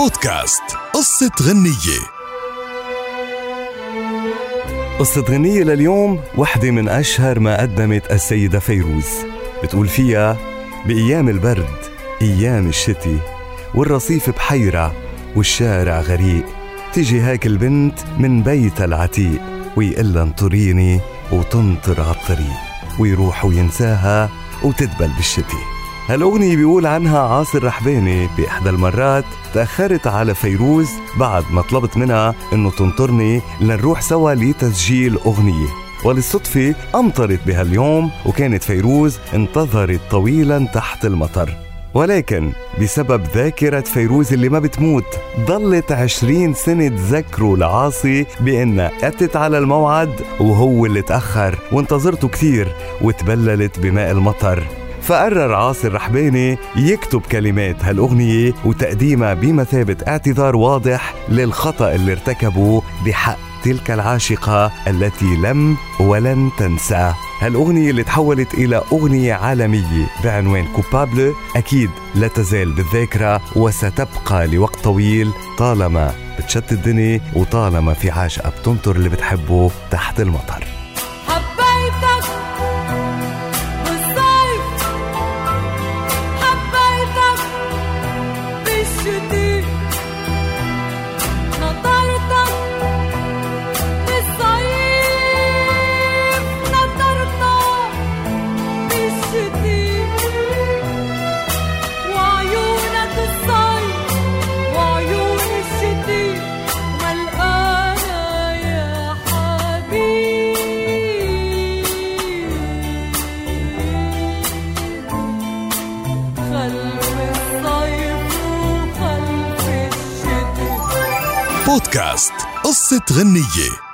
بودكاست. قصة غنية. قصة غنية لليوم وحدة من أشهر ما قدمت السيدة فيروز. بتقول فيها بأيام البرد أيام الشتي والرصيف بحيرة والشارع غريق. تيجي هيك البنت من بيتها العتيق. ويقلها انطريني وتنطر عالطريق ويروح وينساها وتدبل بالشتي. هالأغنية بيقول عنها عاصر رحباني بإحدى المرات تأخرت على فيروز بعد ما طلبت منها إنه تنطرني لنروح سوا لتسجيل أغنية. وللصدفة أمطرت بهاليوم وكانت فيروز انتظرت طويلا تحت المطر. ولكن بسبب ذاكرة فيروز اللي ما بتموت ضلت عشرين سنة تذكروا لعاصي بأنها أتت على الموعد وهو اللي تأخر وانتظرته كثير وتبللت بماء المطر. فقرر عاصر رحباني يكتب كلمات هالأغنية وتقديمها بمثابة اعتذار واضح للخطأ اللي ارتكبه بحق تلك العاشقة التي لم ولن تنسى. هالأغنية اللي تحولت إلى أغنية عالمية بعنوان كوبابل أكيد لا تزال بالذاكرة وستبقى لوقت طويل طالما بتشتت الدنيا وطالما في عاشقة بتنطر اللي بتحبه تحت المطر. should do. بودكاست قصة غنية.